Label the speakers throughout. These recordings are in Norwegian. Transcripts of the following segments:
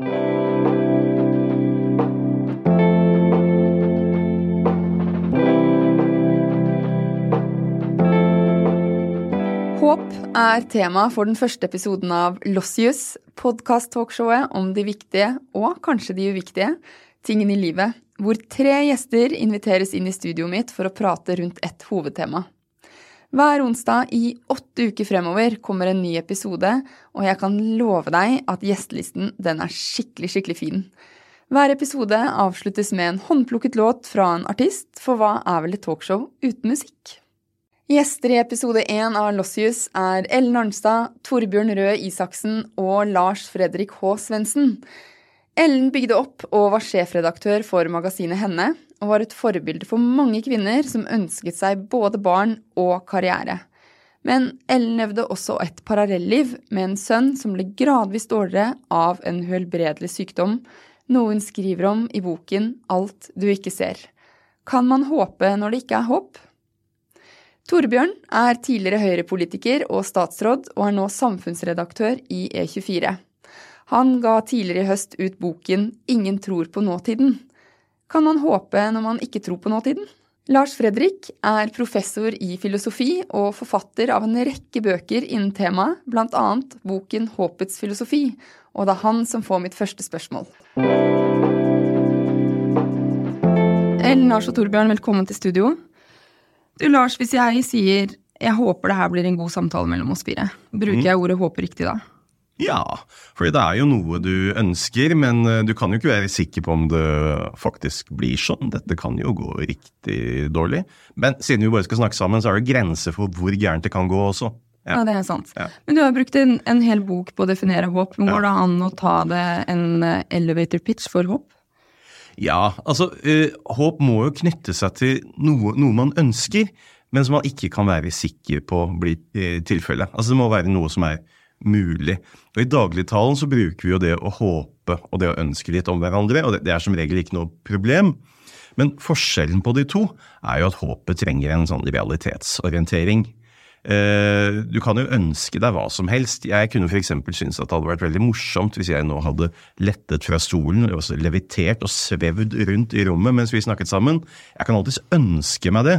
Speaker 1: Håp er tema for den første episoden av Lossius, podkast-talkshowet om de viktige, og kanskje de uviktige, tingene i livet, hvor tre gjester inviteres inn i studioet mitt for å prate rundt ett hovedtema. Hver onsdag i åtte uker fremover kommer en ny episode, og jeg kan love deg at gjestelisten den er skikkelig, skikkelig fin. Hver episode avsluttes med en håndplukket låt fra en artist, for hva er vel et talkshow uten musikk? Gjester i episode én av Lossius er Ellen Arnstad, Torbjørn Røe Isaksen og Lars Fredrik H. Svendsen. Ellen bygde opp og var sjefredaktør for magasinet Henne, og var et forbilde for mange kvinner som ønsket seg både barn og karriere. Men Ellen levde også et parallelliv med en sønn som ble gradvis dårligere av en uhelbredelig sykdom, noe hun skriver om i boken Alt du ikke ser. Kan man håpe når det ikke er håp? Torbjørn er tidligere Høyre-politiker og statsråd, og er nå samfunnsredaktør i E24. Han ga tidligere i høst ut boken Ingen tror på nåtiden. Kan man håpe når man ikke tror på nåtiden? Lars Fredrik er professor i filosofi og forfatter av en rekke bøker innen temaet, bl.a. boken Håpets filosofi, og det er han som får mitt første spørsmål. Ellen Lars og Torbjørn, velkommen til studio. Du Lars, hvis jeg sier jeg håper det her blir en god samtale mellom oss fire, bruker jeg ordet håper riktig da?
Speaker 2: Ja, for det er jo noe du ønsker, men eh, du kan jo ikke være sikker på om det faktisk blir sånn. Dette kan jo gå riktig dårlig. Men siden vi bare skal snakke sammen, så er det grenser for hvor gærent det kan gå også.
Speaker 1: Ja, ja det er sant. Ja. Men du har brukt en, en, hel bok på å definere håp. Går det an å ta det en eh, elevator pitch for håp?
Speaker 2: Ja, altså øh, håp må jo knytte seg til noe, noe, man ønsker, men som man ikke kan være sikker på blir øh, tilfellet. Altså det må være noe som er mulig. Og I dagligtalen så bruker vi jo det å håpe og det å ønske litt om hverandre, og det, er som regel ikke noe problem. Men forskjellen på de to er jo at håpet trenger en sånn realitetsorientering. Eh, du kan jo ønske deg hva som helst. Jeg kunne f.eks. synes at det hadde vært veldig morsomt hvis jeg nå hadde lettet fra stolen, levitert og svevd rundt i rommet mens vi snakket sammen. Jeg kan alltids ønske meg det.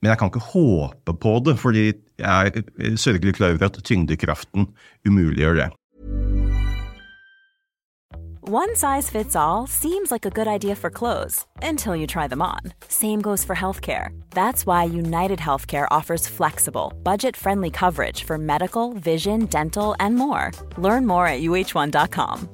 Speaker 2: Men jeg kan ikke håpe på det, fordi jeg er sørgelig klar over at tyngdekraften umuliggjør det.
Speaker 3: One size fits all seems like a good idea for clothes until you try them on. Same goes for healthcare. That's why United Healthcare offers flexible, budget friendly coverage for medical, vision, dental, and more. Learn more at uh1.com.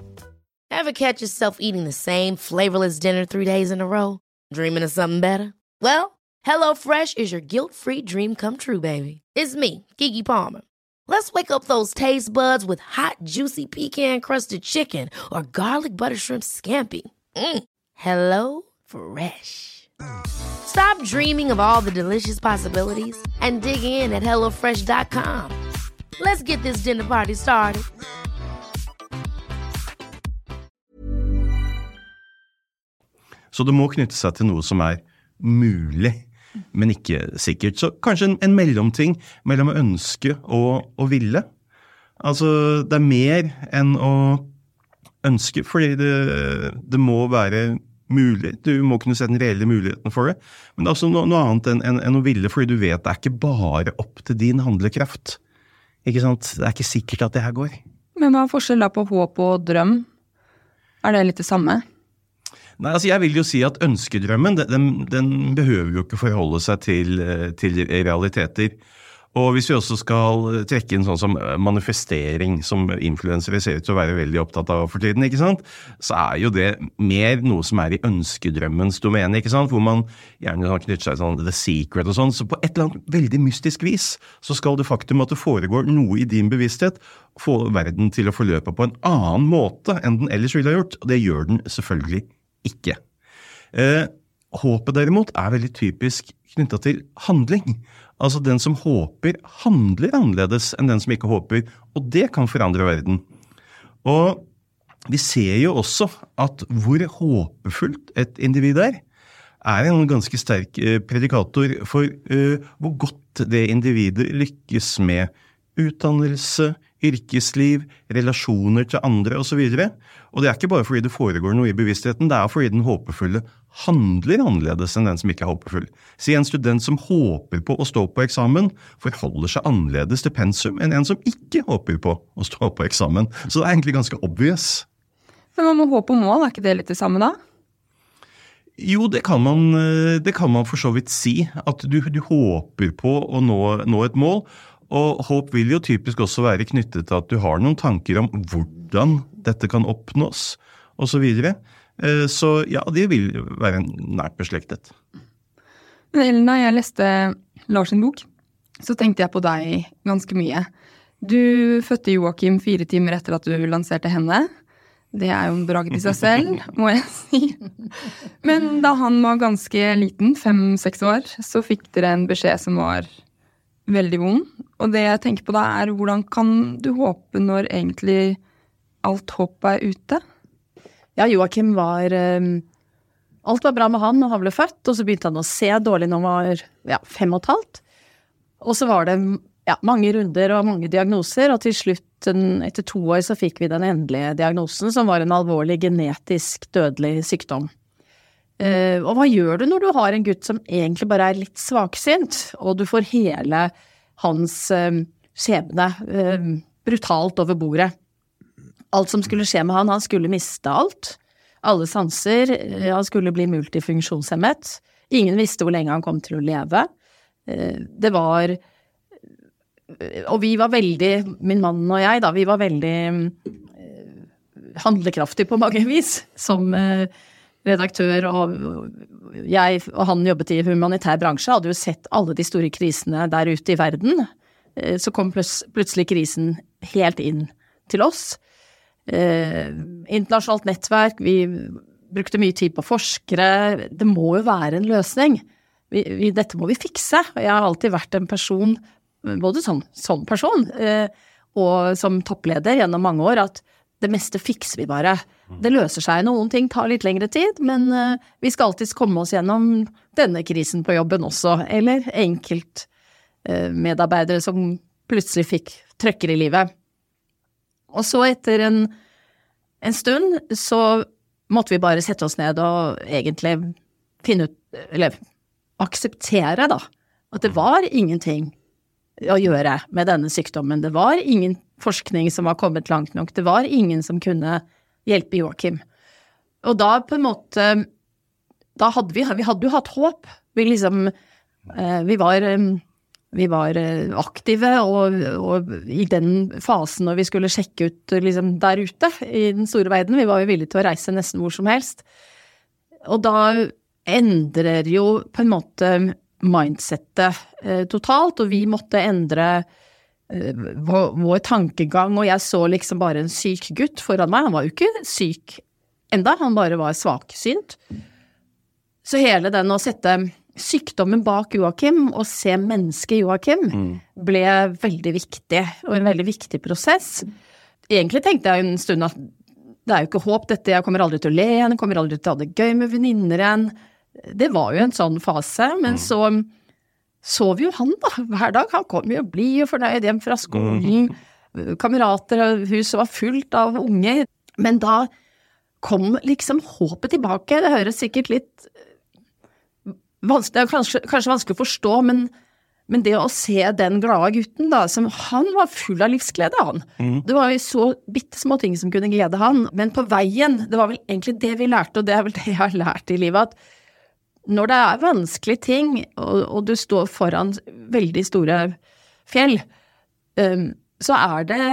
Speaker 4: Ever catch yourself eating the same flavorless dinner three days in a row? Dreaming of something better? Well, HelloFresh is your guilt free dream come true, baby. It's me, Gigi Palmer. Let's wake up those taste buds with hot, juicy pecan crusted chicken or garlic butter shrimp scampi. Mm. Hello Fresh. Stop dreaming of all the delicious possibilities and dig in at HelloFresh.com. Let's get this dinner party started.
Speaker 2: Så det må knytte seg til noe som er mulig. Men ikke sikkert. Så kanskje en, en mellomting mellom å ønske og å ville. Altså, det er mer enn å ønske, fordi det, det må være mulig. Du må kunne se den reelle muligheten for det. Men det er også noe, noe annet enn, enn, enn, å ville, fordi du vet det er ikke bare opp til din handlekraft. Ikke sant? Det er ikke sikkert at det her går.
Speaker 1: Men hva er forskjellen på håp og drøm? Er det litt det samme?
Speaker 2: Nei, altså Jeg vil jo si at ønskedrømmen den, den behøver jo ikke forholde seg til, eh, til, realiteter. Og hvis vi også skal trekke inn sånn som manifestering, som influensere ser ut til å være veldig opptatt av for tiden, ikke sant? så er jo det mer noe som er i ønskedrømmens domene, ikke sant? hvor man gjerne knytter seg sånn the secret og sånn. Så på et eller annet veldig mystisk vis så skal det faktum at det foregår noe i din bevissthet, få verden til å forløpe på en annen måte enn den ellers ville ha gjort. Og det gjør den selvfølgelig ikke. Eh, håpet derimot er veldig typisk knytta til handling. Altså den som håper, handler annerledes enn den som ikke håper, og det kan forandre verden. Og vi ser jo også at hvor håpefullt et individ er, er en ganske sterk eh, predikator for uh, hvor godt det individet lykkes med utdannelse, yrkesliv, relasjoner til andre osv. Og, så og det er ikke bare fordi det foregår noe i bevisstheten, det er fordi den håpefulle handler annerledes enn den som ikke er håpefull. Si en student som håper på å stå på eksamen, forholder seg annerledes til pensum enn en som ikke håper på å stå på eksamen. Så det er egentlig ganske obvious.
Speaker 1: Men man må håpe og mål, er ikke det litt det samme da?
Speaker 2: Jo, det kan man, eh, det kan man for så vidt si. At du, du håper på å nå, nå, et mål. Og håp vil jo typisk også være knyttet til at du har noen tanker om hvordan dette kan oppnås, osv. Så, videre. Eh, så ja, det vil være nært beslektet.
Speaker 1: Elna, jeg leste Lars sin bok, så tenkte jeg på deg ganske mye. Du fødte Joakim fire timer etter at du lanserte henne. Det er jo en bragd i seg selv, må jeg si. Men da han var ganske liten, fem-seks år, så fikk dere en beskjed som var veldig vond. Og det jeg tenker på da, er hvordan kan du håpe når egentlig alt håp er ute?
Speaker 5: Ja, Joakim var um, Alt var bra med han når han ble født, og så begynte han å se dårlig når han var ja, fem og et halvt. Og så var det ja, mange runder og mange diagnoser, og til slutt, etter to år, så fikk vi den endelige diagnosen, som var en alvorlig genetisk dødelig sykdom. Uh, og hva gjør du når du har en gutt som egentlig bare er litt svaksynt, og du får hele hans uh, skjebne uh, brutalt over bordet? Alt som skulle skje med han, han skulle miste alt. Alle sanser. Han skulle bli multifunksjonshemmet. Ingen visste hvor lenge han kom til å leve. Det var og vi var veldig, min mann og jeg, da, vi var veldig eh, handlekraftige på mange vis som eh, redaktør. Og jeg og han jobbet i humanitær bransje, hadde jo sett alle de store krisene der ute i verden. Eh, så kom plutselig krisen helt inn til oss. Internasjonalt nettverk, vi brukte mye tid på forskere. Det må jo være en løsning. Vi, vi, dette må vi fikse. Og jeg har alltid vært en person både sånn, sånn person eh, og som toppleder gjennom mange år, at det meste fikser vi bare. Det løser seg. Noen ting tar litt lengre tid, men eh, vi skal alltids komme oss gjennom denne krisen på jobben også. Eller enkeltmedarbeidere eh, som plutselig fikk trøkker i livet. Og så, etter en, en stund, så måtte vi bare sette oss ned og egentlig finne ut Eller akseptere, da. At det var ingenting å gjøre med denne sykdommen. Det var ingen forskning som var kommet langt nok. Det var ingen som kunne hjelpe Joakim. Og da på en måte Da hadde vi, vi hadde jo hatt håp. Vi liksom eh, Vi var, eh, vi var eh, aktive, og, og, i den fasen når vi skulle sjekke ut liksom der ute i den store verden, vi var jo villige til å reise nesten hvor som helst. Og da endrer jo på en måte mindsettet totalt, og vi måtte endre vår, vår, tankegang, og jeg så liksom bare en syk gutt foran meg. Han var jo ikke syk enda, han bare var svaksynt. Så hele den å sette sykdommen bak Joakim og se mennesket Joakim mm. ble veldig viktig, og en veldig viktig prosess. Egentlig tenkte jeg en stund at det er jo ikke håp, dette, jeg kommer aldri til å le igjen, jeg kommer aldri til å ha det gøy med venninner igjen. Det var jo en sånn fase, men mm. så sov jo han da, hver dag. Han kom jo blid og fornøyd hjem fra skolen. Mm. Kamerater og huset var fullt av unge. Men da kom liksom håpet tilbake. Det høres sikkert litt vanskelig, Det er kanskje, kanskje vanskelig å forstå, men, men, det å se den glade gutten, da, som Han var full av livsglede, han. Mm. Det var jo så bitte små ting som kunne glede han. Men på veien, det var vel egentlig det vi lærte, og det er vel det jeg har lært i livet, at når det er vanskelige ting, og, og, du står foran veldig store fjell, um, så er det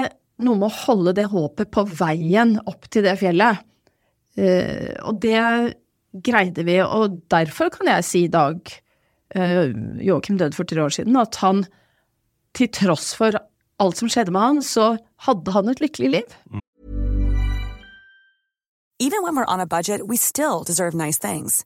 Speaker 5: noe med å holde det håpet på veien opp til det fjellet. Uh, og det greide vi, og derfor kan jeg si i dag, uh, Joakim døde for tre år siden, at han til tross for alt som skjedde med han, så hadde han et lykkelig liv.
Speaker 6: Even when we're on a budget, we still deserve nice things.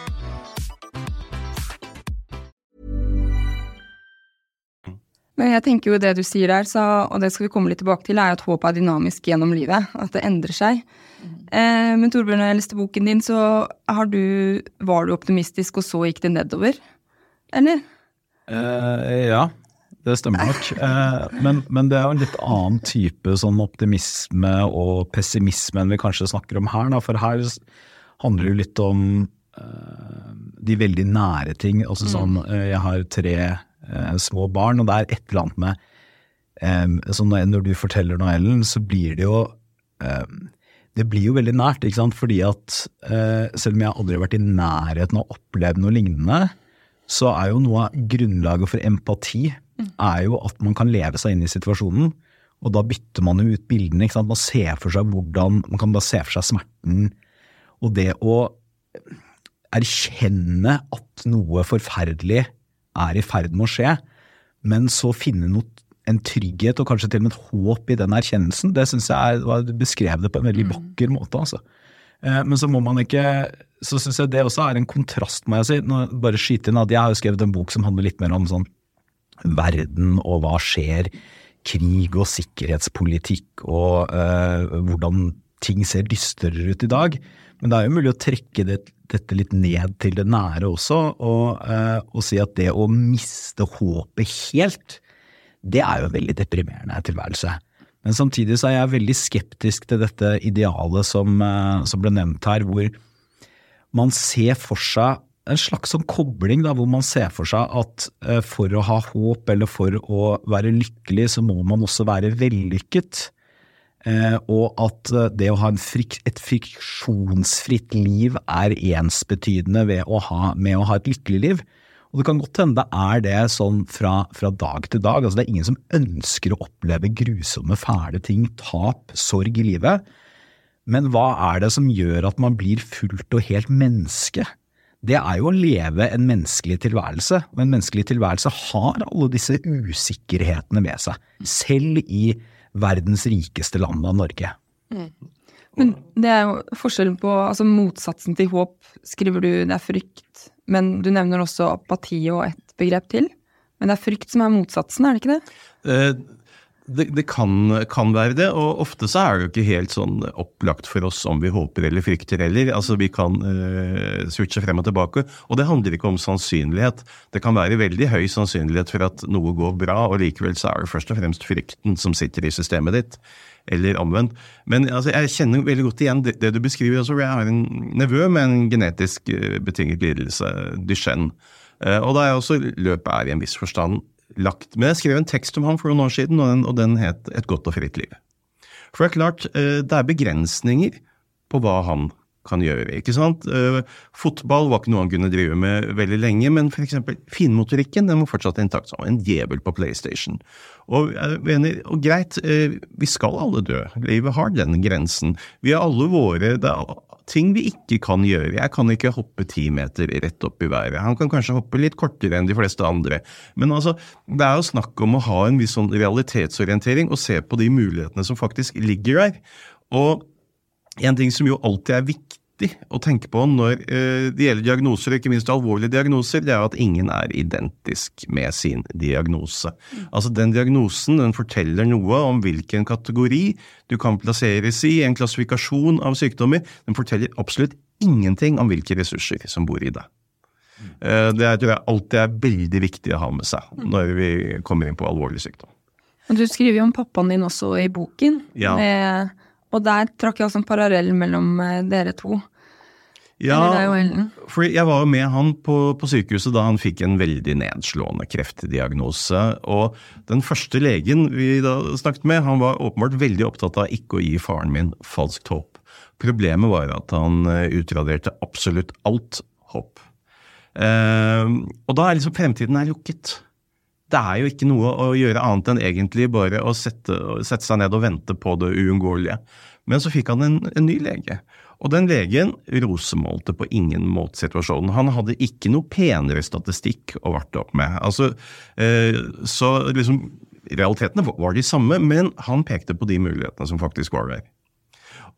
Speaker 1: Men jeg tenker jo det du sier der, så, og det skal vi komme litt tilbake til, er at håpet er dynamisk gjennom livet. At det endrer seg. Eh, men Torbjørn, når jeg leste boken din, så du, var du optimistisk, og så gikk det nedover? Eller?
Speaker 7: Eh, ja, det stemmer nok. Eh, men, men, det er jo en litt annen type sånn optimisme og pessimisme enn vi kanskje snakker om her. Da. For her handler det jo litt om eh, de veldig nære ting. Altså sånn, eh, jeg har tre eh, små barn, og det er et eller annet med eh, så når, du forteller nå, Ellen, så blir det jo eh, Det blir jo veldig nært, ikke sant, fordi at eh, selv om jeg aldri har vært i nærheten av å oppleve noe lignende, så er jo noe av grunnlaget for empati er jo at man kan leve seg inn i situasjonen. Og da bytter man jo ut bildene. ikke sant? Man ser for seg hvordan, man kan bare se for seg smerten. Og det å erkjenne at noe forferdelig er i ferd med å skje, men så finne noe, en trygghet og kanskje til og med et håp i den erkjennelsen, det syns jeg er, du beskrev det på en veldig
Speaker 1: Mm.
Speaker 7: vakker måte. altså. Eh, Men så må man ikke Så syns jeg det også er en kontrast, må jeg si. Nå, bare skyte inn at Jeg har jo skrevet en bok som handler litt mer om sånn verden og hva skjer. Krig og sikkerhetspolitikk og øh, hvordan ting ser dystrere ut i dag. Men det er jo mulig å trekke det, dette litt ned til det nære også, og, eh, og si at det å miste håpet helt, det er jo en veldig deprimerende tilværelse. Men samtidig så er jeg veldig skeptisk til dette idealet som, eh, som ble nevnt her, hvor man ser for seg en slags sånn kobling, da, hvor man ser for seg at eh, for å ha håp eller for å være lykkelig, så må man også være vellykket. Eh, og at eh, det å ha frik, et friksjonsfritt liv er ensbetydende å ha, med å ha et lykkelig liv. Og det kan godt hende det er det sånn fra, fra dag til dag. Altså det er ingen som ønsker å oppleve grusomme, fæle ting, tap, sorg i livet. Men hva er det som gjør at man blir fullt og helt menneske? Det er jo å leve en menneskelig tilværelse, og en menneskelig tilværelse har alle disse usikkerhetene ved seg, selv i verdens rikeste land av Norge.
Speaker 1: Men det er jo forskjellen på altså Motsatsen til håp skriver du det er frykt, men du nevner også apati og et begrep til. Men det er frykt som er motsatsen, er det ikke det?
Speaker 2: Eh, Det, det kan, kan være det, og ofte så er det jo ikke helt sånn opplagt for oss om vi håper eller frykter heller. Altså Vi kan uh, switche frem og tilbake, og det handler ikke om sannsynlighet. Det kan være veldig høy sannsynlighet for at noe går bra, og likevel så er det først og fremst frykten som sitter i systemet ditt. Eller omvendt. Men altså, jeg kjenner veldig godt igjen det, det du beskriver. Altså, jeg har en nevø med en genetisk uh, betinget lidelse, Duchenne. Uh, og da er også løpet er i en viss forstand lagt. Men jeg skrev en tekst om ham for noen år siden, og den, og den het Et godt og fritt liv. For det er klart, uh, det er begrensninger på hva han kan gjøre. ikke sant? Uh, fotball var ikke noe han kunne drive med veldig lenge, men f.eks. finmotorikken den var fortsatt intakt som en djevel på PlayStation. Og, mener, og greit, vi skal alle dø. Livet har den grensen. Vi har alle våre det er ting vi ikke kan gjøre. Jeg kan ikke hoppe ti meter rett opp i været. Han kan kanskje hoppe litt kortere enn de fleste andre. Men altså, det er jo snakk om å ha en viss sånn realitetsorientering og se på de mulighetene som faktisk ligger der. Og en ting som jo alltid er viktig å tenke på når eh, det gjelder diagnoser, ikke minst alvorlige diagnoser, det er at ingen er identisk med sin diagnose. Altså Den diagnosen den forteller noe om hvilken kategori du kan plasseres i, en klassifikasjon av sykdommer. Den forteller absolutt ingenting om hvilke ressurser som bor i deg. Eh, Det er, tror jeg alltid er veldig viktig å ha med seg når vi kommer inn på alvorlig sykdom.
Speaker 1: Du skriver jo om pappaen din også i boken.
Speaker 2: Ja.
Speaker 1: Med, og der trakk jeg også en parallell mellom eh, dere to. Ellen.
Speaker 2: For jeg var jo med han på, på sykehuset da han fikk en veldig nedslående kreftdiagnose. Og den første legen vi da snakket med, han var åpenbart veldig opptatt av ikke å gi faren min falskt håp. Problemet var at han eh, utraderte absolutt alt håp. Eh, og da er liksom fremtiden er lukket. Det er jo ikke noe å gjøre annet enn egentlig bare å sette, sette seg ned og vente på det uunngåelige. Men så fikk han en, en ny lege. Og den legen rosemålte på ingen måte situasjonen. Han hadde ikke noe penere statistikk å varte opp med. Altså, eh, så liksom, realitetene var de samme, men han pekte på de mulighetene som faktisk var der.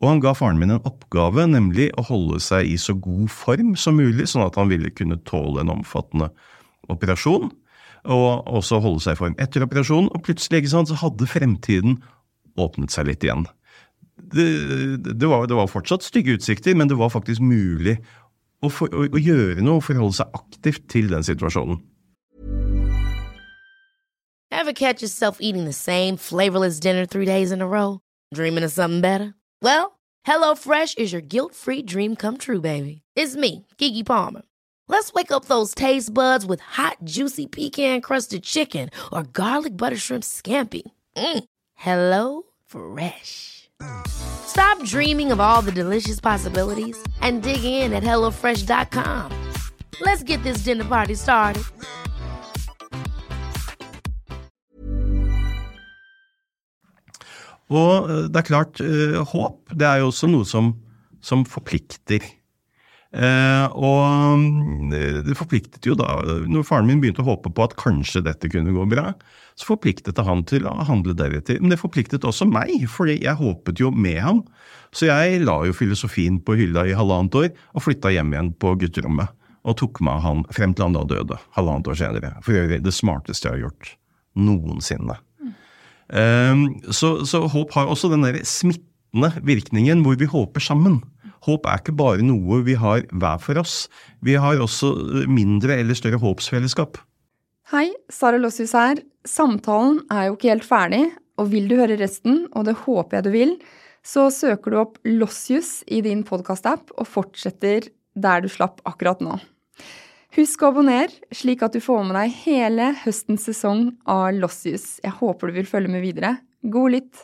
Speaker 2: Og han ga faren min en oppgave, nemlig å holde seg i så god form som mulig, sånn at han ville kunne tåle en omfattende operasjon, og også holde seg i form etter operasjonen. Og plutselig sant, så hadde fremtiden åpnet seg litt igjen. Det, det, var, det var, fortsatt stygge utsikter, men det var faktisk mulig å, for, å, å gjøre noe og forholde seg aktivt til den situasjonen.
Speaker 4: Ever catch yourself eating the same flavorless dinner three days in a row? Dreaming of something better? Well, HelloFresh is your guilt-free dream come true, baby. It's me, Kiki Palmer. Let's wake up those taste buds with hot, juicy pecan-crusted chicken or garlic butter shrimp scampi. Mm. Hello Fresh. Stop dreaming of all the delicious possibilities and dig in at HelloFresh.com. Let's get this dinner party started.
Speaker 2: Og eh, det er klart, eh, håp det er jo også noe som, som forplikter. Eh, og mm, det forpliktet jo da Når faren min begynte å håpe på at kanskje dette kunne gå bra, så forpliktet det han til å handle deretter. Men det forpliktet også meg, for jeg håpet jo med ham. Så jeg la jo filosofien på hylla i halvannet år og flytta hjem igjen på gutterommet. Og tok med han frem til han da døde, halvannet år senere. For øvrig det smarteste jeg har gjort noensinne. Ehm, så, så, håp har også den der smittende virkningen hvor vi håper sammen. Håp er ikke bare noe vi har hver for oss. Vi har også mindre eller større håpsfellesskap.
Speaker 1: Hei, Sara Lossius her. Samtalen er jo ikke helt ferdig, og vil du høre resten, og det håper jeg du vil, så søker du opp Lossius i din podkastapp og fortsetter der du slapp akkurat nå. Husk å abonnere, slik at du får med deg hele høstens sesong av Lossius. Jeg håper du vil følge med videre. God lytt!